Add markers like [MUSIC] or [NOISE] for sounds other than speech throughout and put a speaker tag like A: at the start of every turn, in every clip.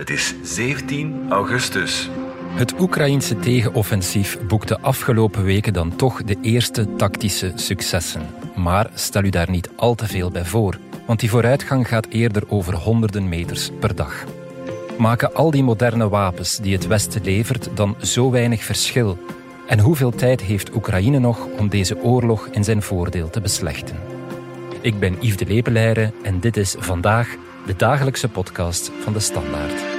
A: Het is 17 augustus.
B: Het Oekraïense tegenoffensief boekte afgelopen weken dan toch de eerste tactische successen. Maar stel u daar niet al te veel bij voor, want die vooruitgang gaat eerder over honderden meters per dag. Maken al die moderne wapens die het Westen levert dan zo weinig verschil? En hoeveel tijd heeft Oekraïne nog om deze oorlog in zijn voordeel te beslechten? Ik ben Yves de Lepeleire en dit is vandaag de dagelijkse podcast van de Standaard.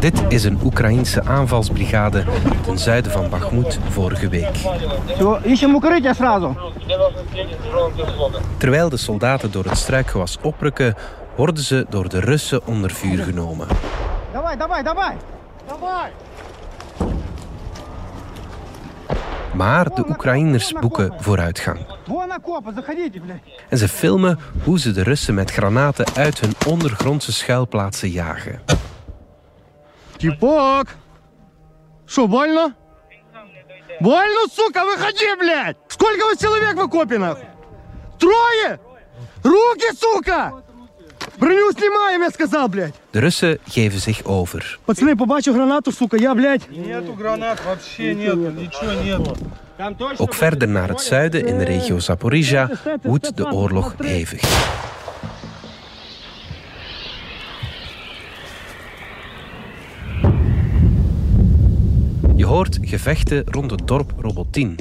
B: Dit is een Oekraïense aanvalsbrigade ten zuiden van Bakhmut vorige week. Terwijl de soldaten door het struikgewas oprukken, worden ze door de Russen onder vuur genomen. Maar de Oekraïners boeken vooruitgang. En ze filmen hoe ze de Russen met granaten uit hun ondergrondse schuilplaatsen jagen.
C: Типок! Что, больно? Больно, сука, выходи, блядь! Сколько вас человек в окопе, нахуй? Трое! Руки, сука! Броню снимаем, я сказал, блядь!
B: De Russen geven zich over.
C: Пацаны, побачу гранату, сука, я, блядь...
D: Нету гранат, вообще нету, ничего нету.
B: Ook verder naar het zuiden, in de regio Zaporizhia, woedt de oorlog hevig. Hoort gevechten rond het dorp Robotin.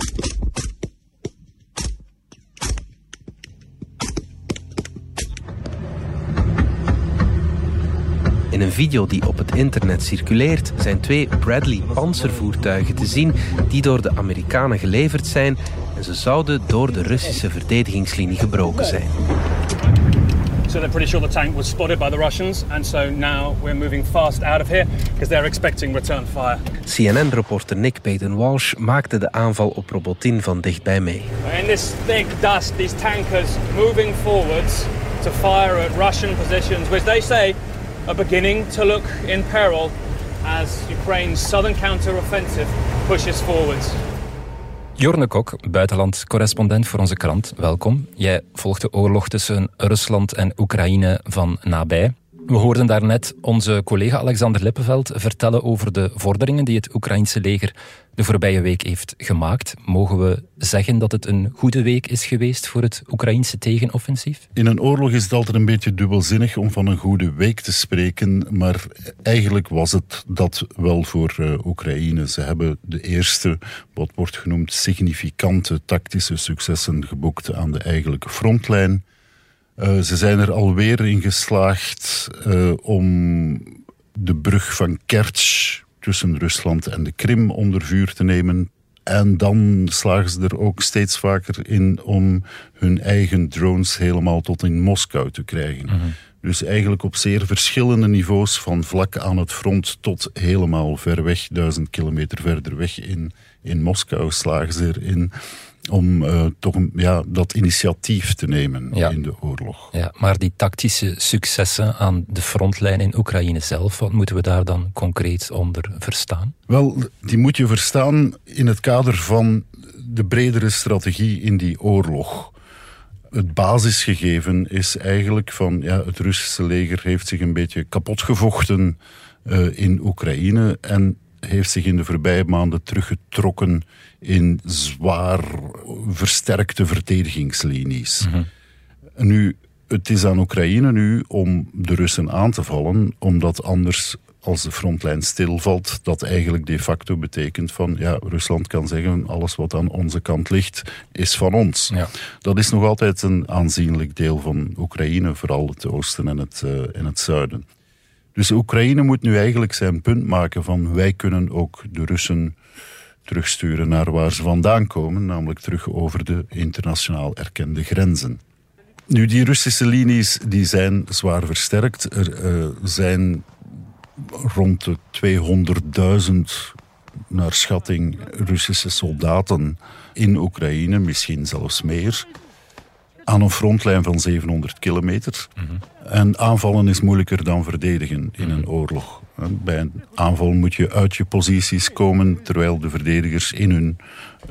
B: In een video die op het internet circuleert zijn twee Bradley panzervoertuigen te zien die door de Amerikanen geleverd zijn en ze zouden door de Russische verdedigingslinie gebroken zijn.
E: So they're pretty sure the tank was spotted by the Russians, and so now we're moving fast out of here because they're expecting return fire.
B: CNN-reporter Nick Payton-Walsh maakte de aanval op Robotin van dichtbij mee.
E: In this thick dust, these tankers moving forwards to fire at Russian positions, which they say are beginning to look in peril as Ukraine's southern counter-offensive pushes forwards.
B: Jorne Kok, buitenland-correspondent voor onze krant, welkom. Jij volgt de oorlog tussen Rusland en Oekraïne van nabij. We hoorden daarnet onze collega Alexander Lippenveld vertellen over de vorderingen die het Oekraïnse leger de voorbije week heeft gemaakt. Mogen we zeggen dat het een goede week is geweest voor het Oekraïnse tegenoffensief?
F: In een oorlog is het altijd een beetje dubbelzinnig om van een goede week te spreken, maar eigenlijk was het dat wel voor uh, Oekraïne. Ze hebben de eerste, wat wordt genoemd, significante tactische successen geboekt aan de eigenlijke frontlijn. Uh, ze zijn er alweer in geslaagd uh, om de brug van Kerch tussen Rusland en de Krim onder vuur te nemen. En dan slagen ze er ook steeds vaker in om hun eigen drones helemaal tot in Moskou te krijgen. Mm -hmm. Dus eigenlijk op zeer verschillende niveaus, van vlak aan het front tot helemaal ver weg, duizend kilometer verder weg in, in Moskou, slagen ze erin om uh, toch ja, dat initiatief te nemen ja. in de oorlog.
B: Ja, maar die tactische successen aan de frontlijn in Oekraïne zelf, wat moeten we daar dan concreet onder verstaan?
F: Wel, die moet je verstaan in het kader van de bredere strategie in die oorlog. Het basisgegeven is eigenlijk van ja, het Russische leger heeft zich een beetje kapot gevochten uh, in Oekraïne en heeft zich in de voorbije maanden teruggetrokken in zwaar versterkte verdedigingslinies. Mm -hmm. Nu, het is aan Oekraïne nu om de Russen aan te vallen, omdat anders als de frontlijn stilvalt, dat eigenlijk de facto betekent van ja, Rusland kan zeggen alles wat aan onze kant ligt is van ons. Ja. Dat is nog altijd een aanzienlijk deel van Oekraïne, vooral het oosten en het, uh, en het zuiden. Dus Oekraïne moet nu eigenlijk zijn punt maken van wij kunnen ook de Russen terugsturen naar waar ze vandaan komen, namelijk terug over de internationaal erkende grenzen. Nu, die Russische linies die zijn zwaar versterkt. Er uh, zijn rond de 200.000 naar schatting Russische soldaten in Oekraïne, misschien zelfs meer. Aan een frontlijn van 700 kilometer. En aanvallen is moeilijker dan verdedigen in een oorlog. Bij een aanval moet je uit je posities komen, terwijl de verdedigers in hun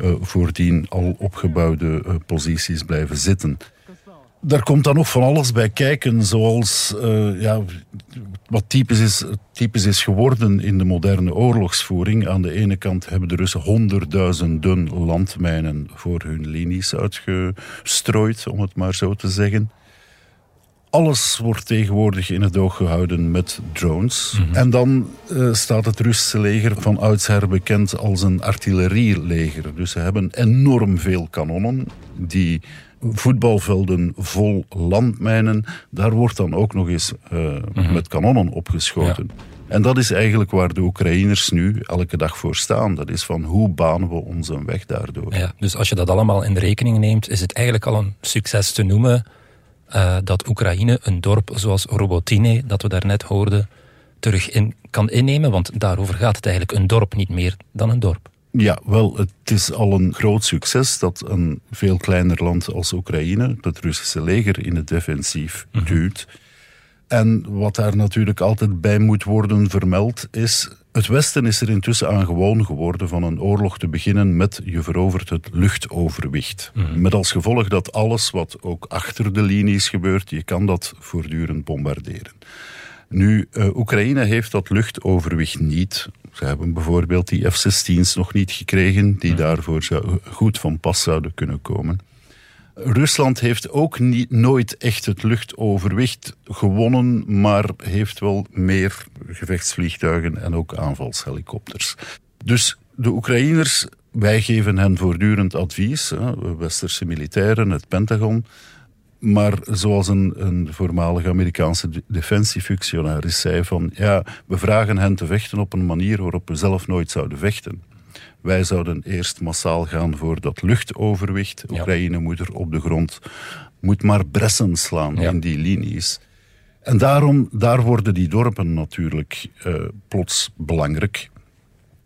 F: uh, voordien al opgebouwde uh, posities blijven zitten. Daar komt dan nog van alles bij kijken, zoals uh, ja, wat typisch is, typisch is geworden in de moderne oorlogsvoering. Aan de ene kant hebben de Russen honderdduizenden landmijnen voor hun linies uitgestrooid, om het maar zo te zeggen. Alles wordt tegenwoordig in het oog gehouden met drones. Mm -hmm. En dan uh, staat het Russische leger van oudsher bekend als een artillerieleger. Dus ze hebben enorm veel kanonnen die voetbalvelden vol landmijnen. Daar wordt dan ook nog eens uh, mm -hmm. met kanonnen opgeschoten. Ja. En dat is eigenlijk waar de Oekraïners nu elke dag voor staan. Dat is van hoe banen we ons een weg daardoor.
B: Ja, dus als je dat allemaal in rekening neemt, is het eigenlijk al een succes te noemen uh, dat Oekraïne een dorp zoals Robotine, dat we daarnet hoorden, terug in kan innemen. Want daarover gaat het eigenlijk. Een dorp niet meer dan een dorp.
F: Ja, wel, het is al een groot succes dat een veel kleiner land als Oekraïne het Russische leger in het defensief mm -hmm. duwt. En wat daar natuurlijk altijd bij moet worden vermeld is... Het Westen is er intussen aan gewoon geworden van een oorlog te beginnen met je verovert het luchtoverwicht. Mm -hmm. Met als gevolg dat alles wat ook achter de linies gebeurt, je kan dat voortdurend bombarderen. Nu, uh, Oekraïne heeft dat luchtoverwicht niet. Ze hebben bijvoorbeeld die F-16's nog niet gekregen, die mm. daarvoor zou, goed van pas zouden kunnen komen. Rusland heeft ook niet, nooit echt het luchtoverwicht gewonnen, maar heeft wel meer gevechtsvliegtuigen en ook aanvalshelikopters. Dus de Oekraïners, wij geven hen voortdurend advies, hè, westerse militairen, het Pentagon. Maar zoals een, een voormalige Amerikaanse defensiefunctionaris zei van ja, we vragen hen te vechten op een manier waarop we zelf nooit zouden vechten. Wij zouden eerst massaal gaan voor dat luchtoverwicht. Ja. Oekraïne moet er op de grond, moet maar bressen slaan ja. in die linies. En daarom, daar worden die dorpen natuurlijk uh, plots belangrijk.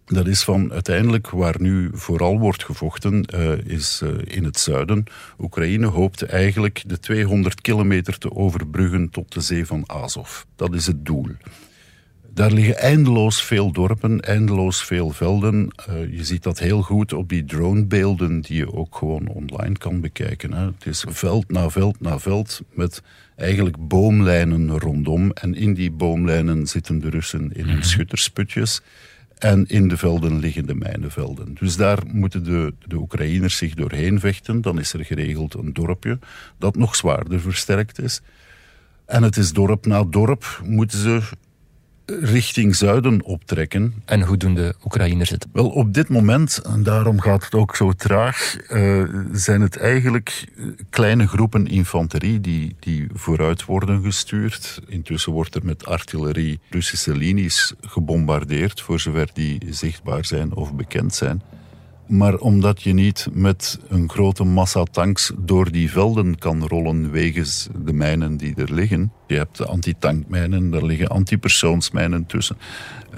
F: Dat is van uiteindelijk waar nu vooral wordt gevochten, uh, is uh, in het zuiden. Oekraïne hoopt eigenlijk de 200 kilometer te overbruggen tot de zee van Azov. Dat is het doel. Daar liggen eindeloos veel dorpen, eindeloos veel velden. Uh, je ziet dat heel goed op die dronebeelden die je ook gewoon online kan bekijken. Hè. Het is veld na veld na veld met eigenlijk boomlijnen rondom. En in die boomlijnen zitten de Russen in hun schuttersputjes. En in de velden liggen de mijnenvelden. Dus daar moeten de, de Oekraïners zich doorheen vechten. Dan is er geregeld een dorpje dat nog zwaarder versterkt is. En het is dorp na dorp moeten ze richting zuiden optrekken.
B: En hoe doen de Oekraïners het?
F: Wel, op dit moment, en daarom gaat het ook zo traag, uh, zijn het eigenlijk kleine groepen infanterie die, die vooruit worden gestuurd. Intussen wordt er met artillerie Russische linies gebombardeerd, voor zover die zichtbaar zijn of bekend zijn. Maar omdat je niet met een grote massa tanks door die velden kan rollen wegens de mijnen die er liggen. Je hebt de antitankmijnen, daar liggen antipersoonsmijnen tussen.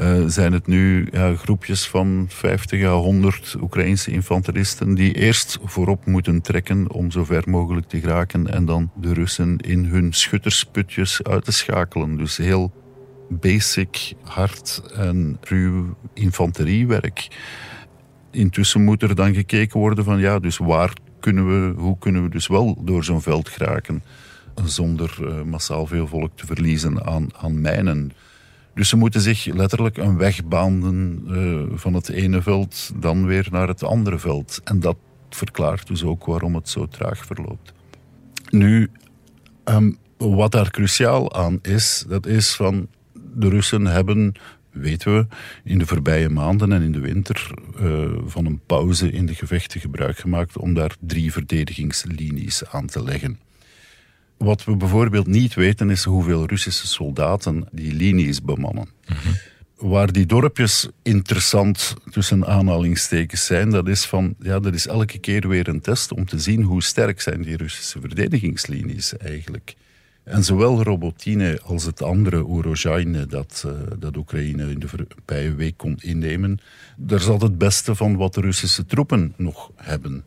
F: Uh, zijn het nu ja, groepjes van 50 à 100 Oekraïnse infanteristen die eerst voorop moeten trekken om zo ver mogelijk te geraken en dan de Russen in hun schuttersputjes uit te schakelen. Dus heel basic, hard en ruw infanteriewerk intussen moet er dan gekeken worden van ja, dus waar kunnen we, hoe kunnen we dus wel door zo'n veld geraken zonder uh, massaal veel volk te verliezen aan, aan mijnen. Dus ze moeten zich letterlijk een weg baanden uh, van het ene veld dan weer naar het andere veld. En dat verklaart dus ook waarom het zo traag verloopt. Nu, um, wat daar cruciaal aan is, dat is van de Russen hebben weten we, in de voorbije maanden en in de winter uh, van een pauze in de gevechten gebruik gemaakt om daar drie verdedigingslinies aan te leggen. Wat we bijvoorbeeld niet weten is hoeveel Russische soldaten die linies bemannen. Mm -hmm. Waar die dorpjes interessant tussen aanhalingstekens zijn, dat is van, ja, dat is elke keer weer een test om te zien hoe sterk zijn die Russische verdedigingslinies eigenlijk. En zowel Robotine als het andere Urozhaine dat, uh, dat Oekraïne in de voorbije week kon innemen, daar zat het beste van wat de Russische troepen nog hebben.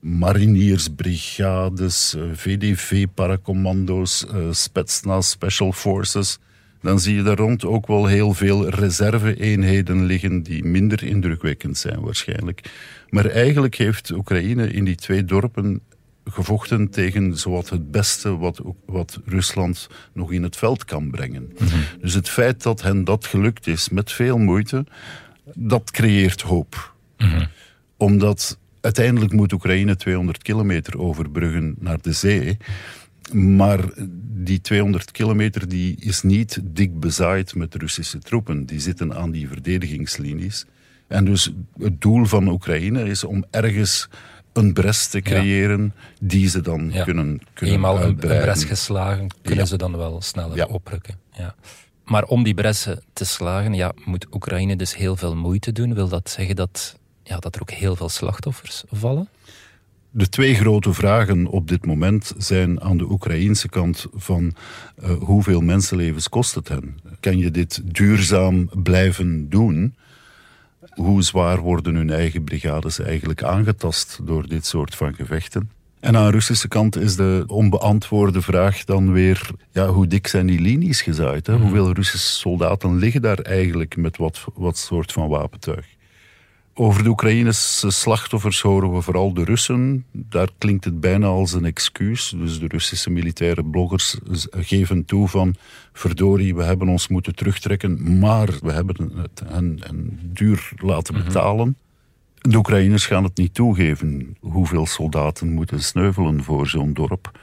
F: mariniersbrigades, eh, VDV-paracommando's, uh, Spetsnaz, Special Forces. Dan zie je daar rond ook wel heel veel reserve-eenheden liggen die minder indrukwekkend zijn waarschijnlijk. Maar eigenlijk heeft Oekraïne in die twee dorpen gevochten tegen zowat het beste wat, wat Rusland nog in het veld kan brengen. Mhm. Dus het feit dat hen dat gelukt is met veel moeite, dat creëert hoop. Mhm. Omdat uiteindelijk moet Oekraïne 200 kilometer overbruggen naar de zee. Maar die 200 kilometer die is niet dik bezaaid met Russische troepen. Die zitten aan die verdedigingslinies. En dus het doel van Oekraïne is om ergens een bres te creëren die ze dan kunnen, kunnen
B: Eenmaal
F: uitbreiden.
B: een bres geslagen, kunnen ze dan wel sneller oprukken. Ja. Maar om die bressen te slagen, ja, moet Oekraïne dus heel veel moeite doen. Wil dat zeggen dat, ja, dat er ook heel veel slachtoffers vallen?
F: De twee grote vragen op dit moment zijn aan de Oekraïnse kant van uh, hoeveel mensenlevens kost het hen? Kan je dit duurzaam blijven doen? Hoe zwaar worden hun eigen brigades eigenlijk aangetast door dit soort van gevechten? En aan de Russische kant is de onbeantwoorde vraag dan weer: ja, hoe dik zijn die linies gezaaid? Hè? Mhm. Hoeveel Russische soldaten liggen daar eigenlijk met wat, wat soort van wapentuig? Over de Oekraïnse slachtoffers horen we vooral de Russen. Daar klinkt het bijna als een excuus. Dus de Russische militaire bloggers geven toe van... verdorie, we hebben ons moeten terugtrekken, maar we hebben het hen, duur laten mhm. betalen. De Oekraïners gaan het niet toegeven. Hoeveel soldaten moeten sneuvelen voor zo'n dorp?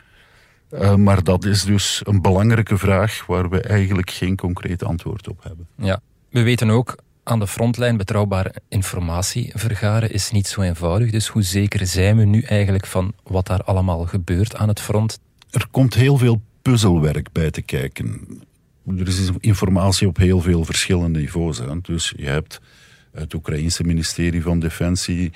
F: Uh, maar dat is dus een belangrijke vraag waar we eigenlijk geen concreet antwoord op hebben.
B: Ja, we weten ook aan de frontlijn betrouwbare informatie vergaren is niet zo eenvoudig. Dus hoe zeker zijn we nu eigenlijk van wat daar allemaal gebeurt aan het front?
F: Er komt heel veel puzzelwerk bij te kijken. Er is informatie op heel veel verschillende niveaus. Hè. Dus je hebt het Oekraïense ministerie van Defensie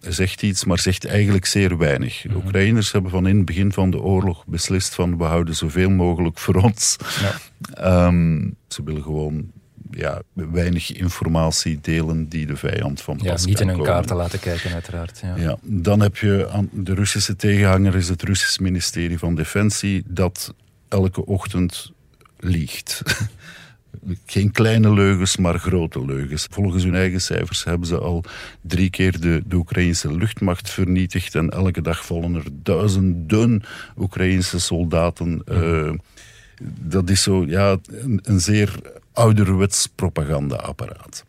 F: zegt iets, maar zegt eigenlijk zeer weinig. De mhm. Oekraïners hebben van in het begin van de oorlog beslist van we houden zoveel mogelijk voor ons. Ja. Ehm, ze willen gewoon ja, weinig informatie delen die de vijand van
B: ja, Niet in hun kaarten laten kijken, uiteraard. Ja.
F: ja. dan heb je aan de Russische tegenhanger is het Russisch ministerie van Defensie dat elke ochtend liegt. [LAUGHS] Geen kleine leugens, maar grote leugens. Volgens hun eigen cijfers hebben ze al drie keer de, de Oekraïnse luchtmacht vernietigd. En elke dag vallen er duizenden Oekraïnse soldaten. Uh, dat is zo, ja, een, een zeer ouderwets propagandaapparaat.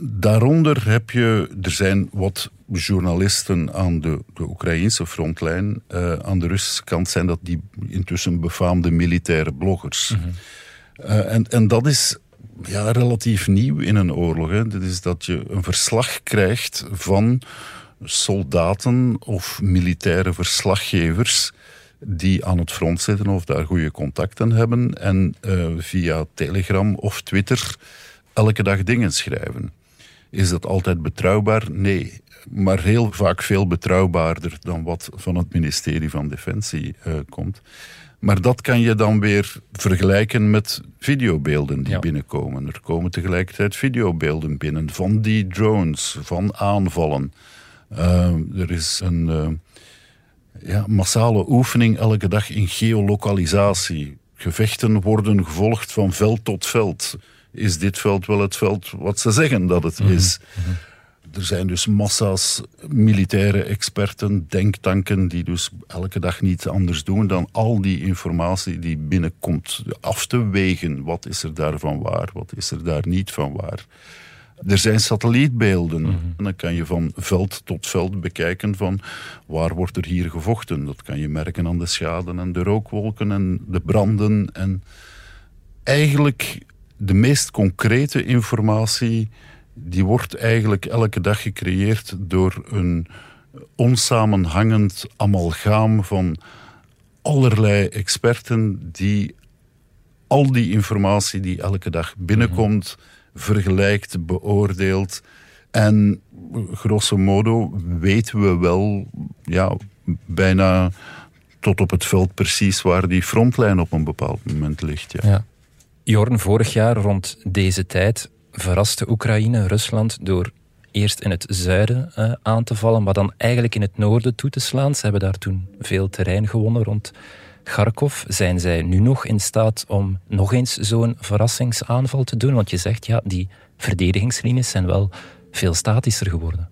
F: Daaronder heb je, er zijn wat journalisten aan de, de Oekraïnse frontlijn. Uh, aan de Russische kant zijn dat die intussen befaamde militaire bloggers. Mhm. uh, en, en dat is ja, relatief nieuw in een oorlog. Hè. Dat is dat je een verslag krijgt van soldaten of militaire verslaggevers die aan het front zitten of daar goede contacten hebben en uh, via Telegram of Twitter elke dag dingen schrijven. Is dat altijd betrouwbaar? Nee. Maar heel vaak veel betrouwbaarder dan wat van het ministerie van Defensie uh, komt. Maar dat kan je dan weer vergelijken met videobeelden die binnenkomen. Er komen tegelijkertijd videobeelden binnen van die drones, van aanvallen. Uh, er is een ja, massale oefening elke dag in geolokalisatie. Gevechten worden gevolgd van veld tot veld. Is dit veld wel het veld wat ze zeggen dat het mhm. is? Mhm. Er zijn dus massa's militaire experten, denktanken, die dus elke dag niets anders doen dan al die informatie die binnenkomt af te wegen. Wat is er daarvan waar, wat is er daar niet van waar? Er zijn satellietbeelden. Mhm. En dan kan je van veld tot veld bekijken van waar wordt er hier gevochten. Dat kan je merken aan de schade en de rookwolken en de branden. En eigenlijk de meest concrete informatie die wordt eigenlijk elke dag gecreëerd door een onsamenhangend amalgaam van allerlei experten die al die informatie die elke dag binnenkomt vergelijkt, beoordeelt. En grosso modo weten we wel ja, bijna tot op het veld precies waar die frontlijn op een bepaald moment ligt. Ja. ja.
B: Jorn, vorig jaar rond deze tijd verraste Oekraïne Rusland door eerst in het zuiden uh, aan te vallen, maar dan eigenlijk in het noorden toe te slaan. Ze hebben daar toen veel terrein gewonnen rond Kharkov. Zijn zij nu nog in staat om nog eens zo'n verrassingsaanval te doen? Want je zegt, ja, die verdedigingslinies zijn wel veel statischer geworden.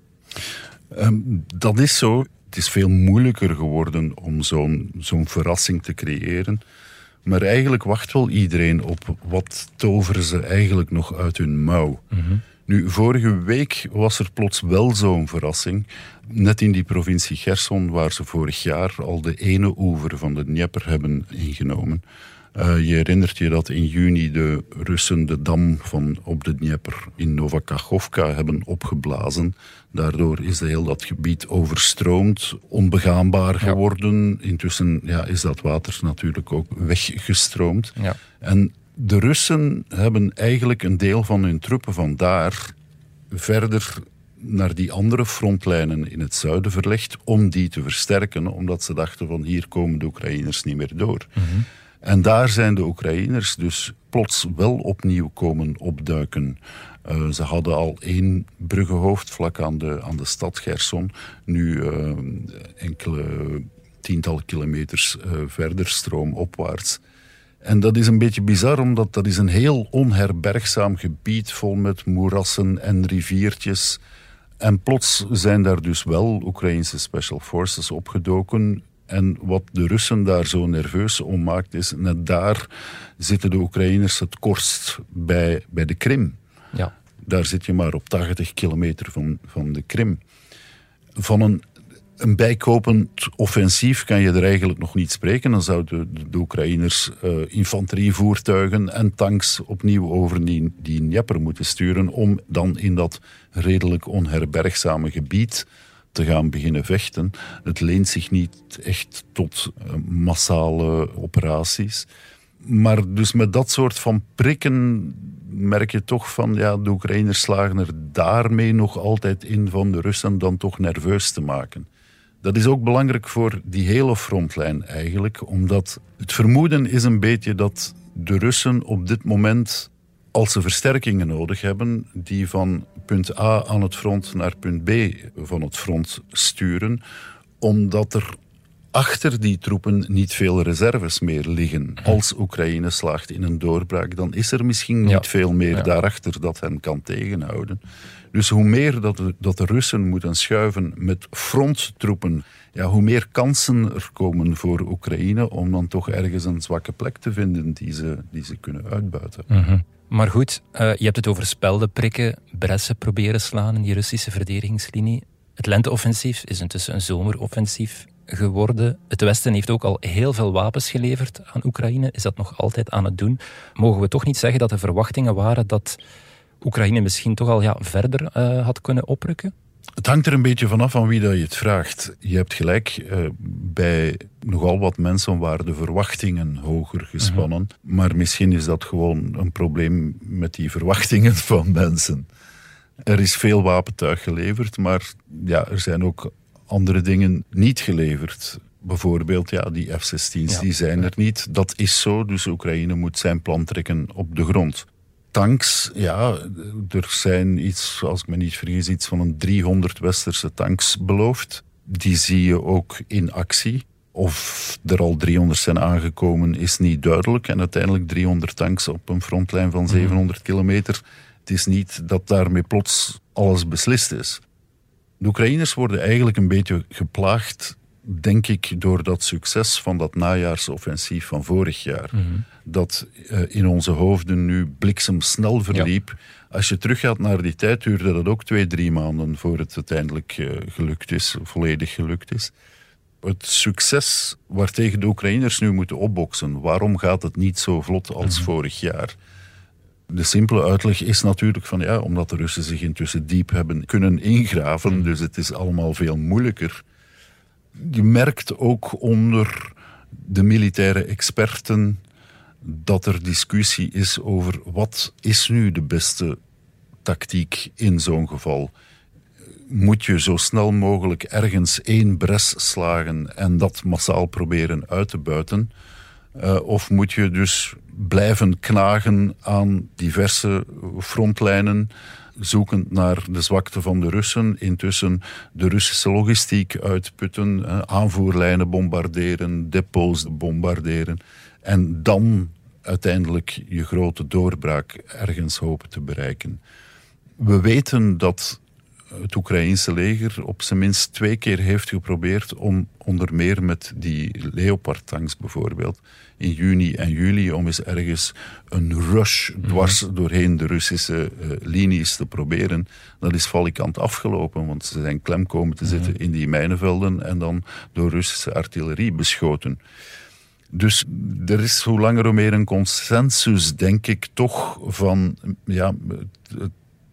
F: Um, dat is zo. Het is veel moeilijker geworden om zo'n zo'n verrassing te creëren. Maar eigenlijk wacht wel iedereen op wat toveren ze eigenlijk nog uit hun mouw. Nu, vorige week was er plots wel zo'n verrassing. Net in die provincie Gerson, waar ze vorig jaar al de ene oever van de Dnieper hebben ingenomen. Uh, je herinnert je dat in juni de Russen de dam van op de Dnieper in Novakachovka hebben opgeblazen. Daardoor is heel dat gebied overstroomd, onbegaanbaar geworden. Intussen ja, is dat water natuurlijk ook weggestroomd.
B: Ja.
F: En de Russen hebben eigenlijk een deel van hun troepen vandaar verder naar die andere frontlijnen in het zuiden verlegd om die te versterken, omdat ze dachten van hier komen de Oekraïners niet meer door. En daar zijn de Oekraïners dus plots wel opnieuw komen opduiken. Uh, ze hadden al één bruggenhoofd vlak aan de, aan de stad Gerson. Nu uh, enkele tientallen kilometers uh, verder stroomopwaarts. En dat is een beetje bizar, omdat dat is een heel onherbergzaam gebied vol met moerassen en riviertjes. En plots zijn daar dus wel Oekraïnse special forces opgedoken. En wat de Russen daar zo nerveus om maakt, is net daar zitten de Oekraïners het kortst bij, bij de Krim.
B: Ja.
F: Daar zit je maar op 80 kilometer van, van de Krim. Van een, een bijkopend offensief kan je er eigenlijk nog niet spreken. Dan zouden de, Oekraïners uh, infanterievoertuigen en tanks opnieuw over die, die Dnieper moeten sturen om dan in dat redelijk onherbergzame gebied te gaan beginnen vechten. Het leent zich niet echt tot uh, massale operaties. Maar dus met dat soort van prikken merk je toch van, ja, de Oekraïners slagen er daarmee nog altijd in van de Russen dan toch nerveus te maken. Dat is ook belangrijk voor die hele frontlijn eigenlijk, omdat het vermoeden is een beetje dat de Russen op dit moment, als ze versterkingen nodig hebben, die van punt A aan het front naar punt B van het front sturen, omdat er achter die troepen niet veel reserves meer liggen. Als Oekraïne slaagt in een doorbraak, dan is er misschien niet
B: Ja.
F: veel meer
B: Ja.
F: daarachter dat hen kan tegenhouden. Dus hoe meer dat de, dat de Russen moeten schuiven met fronttroepen, ja, hoe meer kansen er komen voor Oekraïne om dan toch ergens een zwakke plek te vinden die ze, die ze kunnen uitbuiten.
B: Maar goed, eh, je hebt het over spelden prikken, bressen proberen slaan in die Russische verdedigingslinie. Het lenteoffensief is intussen een zomeroffensief geworden. Het Westen heeft ook al heel veel wapens geleverd aan Oekraïne. Is dat nog altijd aan het doen? Mogen we toch niet zeggen dat de verwachtingen waren dat Oekraïne misschien toch al ja, verder eh, had kunnen oprukken?
F: Het hangt er een beetje vanaf aan wie dat je het vraagt. Je hebt gelijk, eh, bij nogal wat mensen waren de verwachtingen hoger gespannen. Maar misschien is dat gewoon een probleem met die verwachtingen [LAUGHS] van mensen. Er is veel wapentuig geleverd, maar ja, er zijn ook andere dingen niet geleverd. Bijvoorbeeld ja, die F-16's,
B: Ja.
F: die zijn er niet. Dat is zo, dus Oekraïne moet zijn plan trekken op de grond. Tanks, ja, er zijn iets, als ik me niet vergis, iets van een 300 westerse tanks beloofd. Die zie je ook in actie. Of er al 300 zijn aangekomen, is niet duidelijk. En uiteindelijk 300 tanks op een frontlijn van 700 kilometer. Het is niet dat daarmee plots alles beslist is. De Oekraïners worden eigenlijk een beetje geplaagd, denk ik, door dat succes van dat najaarsoffensief van vorig jaar. Dat eh, in onze hoofden nu bliksemsnel verliep. Als je teruggaat naar die tijd, duurde dat ook twee, drie maanden voor het uiteindelijk eh, gelukt is, volledig gelukt is. Het succes waartegen de Oekraïners nu moeten opboksen, waarom gaat het niet zo vlot als vorig jaar? De simpele uitleg is natuurlijk van ja, omdat de Russen zich intussen diep hebben kunnen ingraven, dus het is allemaal veel moeilijker. Je merkt ook onder de militaire experten dat er discussie is over wat is nu de beste tactiek in zo'n geval. Moet je zo snel mogelijk ergens één bres slagen en dat massaal proberen uit te buiten? Uh, of moet je dus blijven knagen aan diverse frontlijnen, zoekend naar de zwakte van de Russen, intussen de Russische logistiek uitputten, eh, aanvoerlijnen bombarderen, depots bombarderen en dan uiteindelijk je grote doorbraak ergens hopen te bereiken. We weten dat het Oekraïense leger op zijn minst twee keer heeft geprobeerd om onder meer met die Leopard-tanks bijvoorbeeld in juni en juli om eens ergens een rush dwars doorheen de Russische uh, linies te proberen. Dat is valikant afgelopen, want ze zijn klem komen te zitten in die mijnenvelden en dan door Russische artillerie beschoten. Dus er is hoe langer hoe meer een consensus, denk ik, toch van ja, het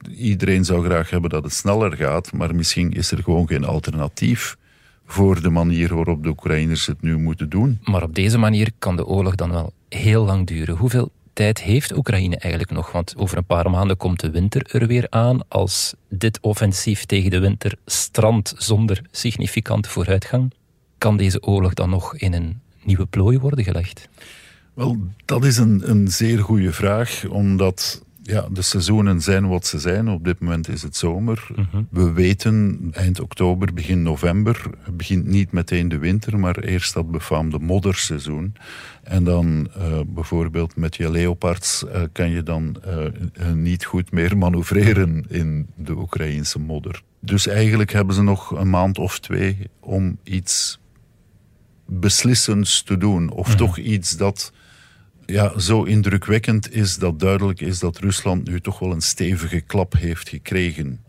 F: iedereen zou graag hebben dat het sneller gaat, maar misschien is er gewoon geen alternatief voor de manier waarop de Oekraïners het nu moeten doen.
B: Maar op deze manier kan de oorlog dan wel heel lang duren. Hoeveel tijd heeft Oekraïne eigenlijk nog? Want over een paar maanden komt de winter er weer aan. Als dit offensief tegen de winter strandt zonder significante vooruitgang, kan deze oorlog dan nog in een nieuwe plooi worden gelegd?
F: Wel, dat is een, een zeer goede vraag, omdat ja, de seizoenen zijn wat ze zijn. Op dit moment is het zomer.
B: Mhm.
F: We weten eind oktober, begin november begint niet meteen de winter, maar eerst dat befaamde modderseizoen. En dan uh, bijvoorbeeld met je leopards uh, kan je dan uh, niet goed meer manoeuvreren in de Oekraïnse modder. Dus eigenlijk hebben ze nog een maand of twee om iets beslissends te doen. Of
B: Mhm.
F: toch iets dat ja, zo indrukwekkend is dat duidelijk is dat Rusland nu toch wel een stevige klap heeft gekregen.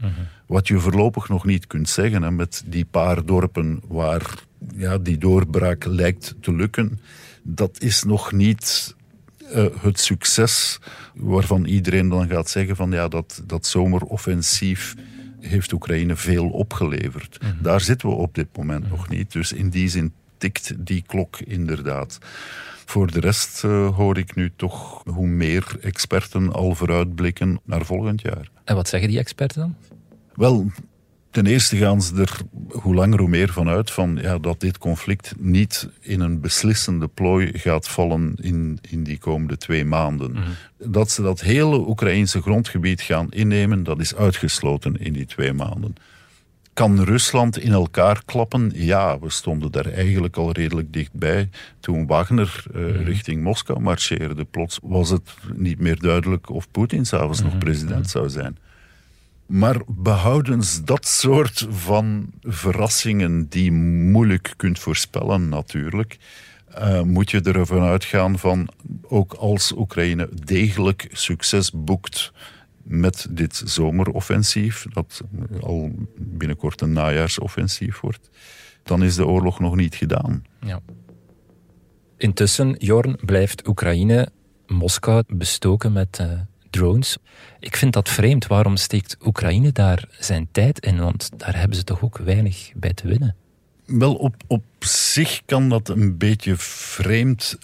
F: Wat je voorlopig nog niet kunt zeggen, hè, met die paar dorpen waar ja, die doorbraak lijkt te lukken, dat is nog niet eh, het succes waarvan iedereen dan gaat zeggen van ja, dat, dat zomeroffensief heeft Oekraïne veel opgeleverd. Daar zitten we op dit moment nog niet. Dus in die zin tikt die klok inderdaad. Voor de rest uh, hoor ik nu toch hoe meer experten al vooruitblikken naar volgend jaar.
B: En wat zeggen die experten dan?
F: Wel, ten eerste gaan ze er hoe langer hoe meer van uit van, ja, dat dit conflict niet in een beslissende plooi gaat vallen in, in die komende twee maanden. Dat ze dat hele Oekraïnse grondgebied gaan innemen, dat is uitgesloten in die twee maanden. Kan Rusland in elkaar klappen? Ja, we stonden daar eigenlijk al redelijk dichtbij. Toen Wagner uh, richting Moskou marcheerde, plots was het niet meer duidelijk of Poetin s'avonds nog president zou zijn. Maar behoudens dat soort van verrassingen die moeilijk kunt voorspellen natuurlijk, uh, moet je ervan uitgaan van ook als Oekraïne degelijk succes boekt met dit zomeroffensief, dat al binnenkort een najaarsoffensief wordt, dan is de oorlog nog niet gedaan.
B: Ja. Intussen, Jorn, blijft Oekraïne Moskou bestoken met uh, drones. Ik vind dat vreemd. Waarom steekt Oekraïne daar zijn tijd in? Want daar hebben ze toch ook weinig bij te winnen.
F: Wel, op, op zich kan dat een beetje vreemd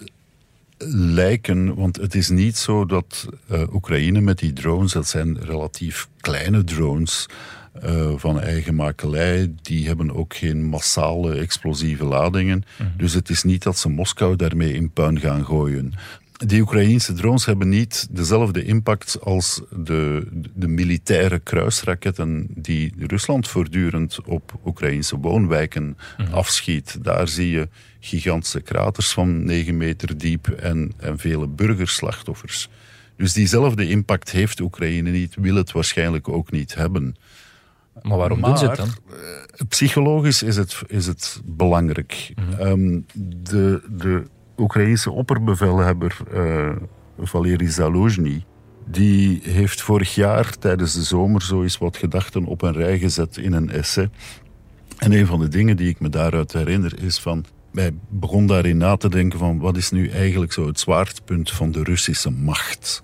F: lijken, want het is niet zo dat uh, Oekraïne met die drones, dat zijn relatief kleine drones uh, van eigen makelij, die hebben ook geen massale explosieve ladingen. Mm -hmm. Dus het is niet dat ze Moskou daarmee in puin gaan gooien. Die Oekraïnse drones hebben niet dezelfde impact als de, de militaire kruisraketten die Rusland voortdurend op Oekraïnse woonwijken mm -hmm. afschiet. Daar zie je gigantische kraters van 9 meter diep en, en vele burgerslachtoffers. Dus diezelfde impact heeft Oekraïne niet, wil het waarschijnlijk ook niet hebben.
B: Maar waarom maar, doen ze het dan?
F: Psychologisch is het, is het belangrijk. Mm -hmm. um, de, de Oekraïnse opperbevelhebber uh, Valery die heeft vorig jaar tijdens de zomer zo eens wat gedachten op een rij gezet in een essay. En een van de dingen die ik me daaruit herinner is van hij begon daarin na te denken van wat is nu eigenlijk zo het zwaartepunt van de Russische macht?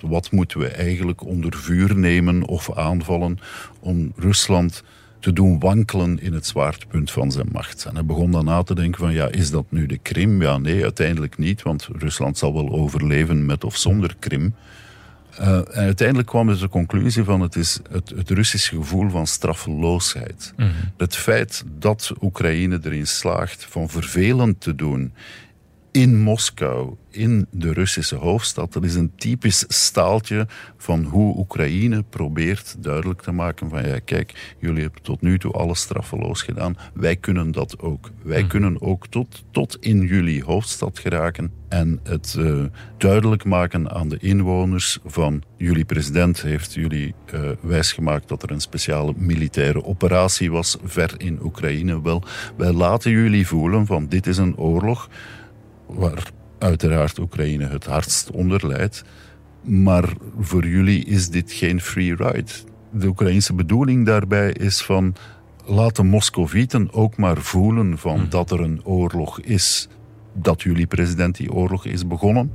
F: Wat moeten we eigenlijk onder vuur nemen of aanvallen om Rusland te doen wankelen in het zwaartepunt van zijn macht? En hij begon dan na te denken van ja, is dat nu de Krim? Ja, nee, uiteindelijk niet, want Rusland zal wel overleven met of zonder Krim. Uh, en uiteindelijk kwam dus de conclusie van het is het, het Russische gevoel van straffeloosheid.
B: Mm -hmm.
F: Het feit dat Oekraïne erin slaagt van vervelend te doen in Moskou, in de Russische hoofdstad. Dat is een typisch staaltje van hoe Oekraïne probeert duidelijk te maken van ja, kijk, jullie hebben tot nu toe alles straffeloos gedaan. Wij kunnen dat ook. Wij kunnen ook tot, tot in jullie hoofdstad geraken en het uh, duidelijk maken aan de inwoners van jullie president heeft jullie uh, wijsgemaakt dat er een speciale militaire operatie was ver in Oekraïne. Wel, wij laten jullie voelen van dit is een oorlog waar uiteraard Oekraïne het hardst onder leidt. Maar voor jullie is dit geen free ride. De Oekraïnse bedoeling daarbij is van laat de Moscovieten ook maar voelen van hmm. dat er een oorlog is. Dat jullie president die oorlog is begonnen.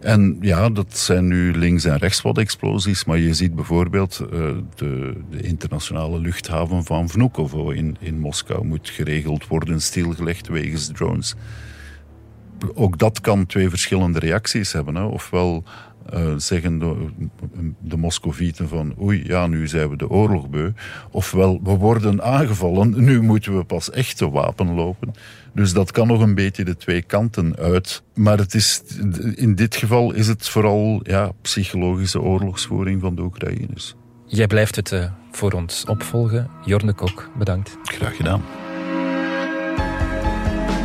F: En ja, dat zijn nu links en rechts wat explosies, maar je ziet bijvoorbeeld uh, de, de, internationale luchthaven van Vnukovo in, in Moskou moet geregeld worden, stilgelegd wegens drones ook dat kan twee verschillende reacties hebben. Hè. Ofwel uh, zeggen de, de Moscovieten van oei, ja, nu zijn we de oorlog beu. Ofwel, we worden aangevallen, nu moeten we pas echt te wapen lopen. Dus dat kan nog een beetje de twee kanten uit. Maar het is, in dit geval is het vooral ja, psychologische oorlogsvoering van de Oekraïners.
D: Jij blijft het uh, voor ons opvolgen. Jorne Kok, bedankt.
F: Graag gedaan.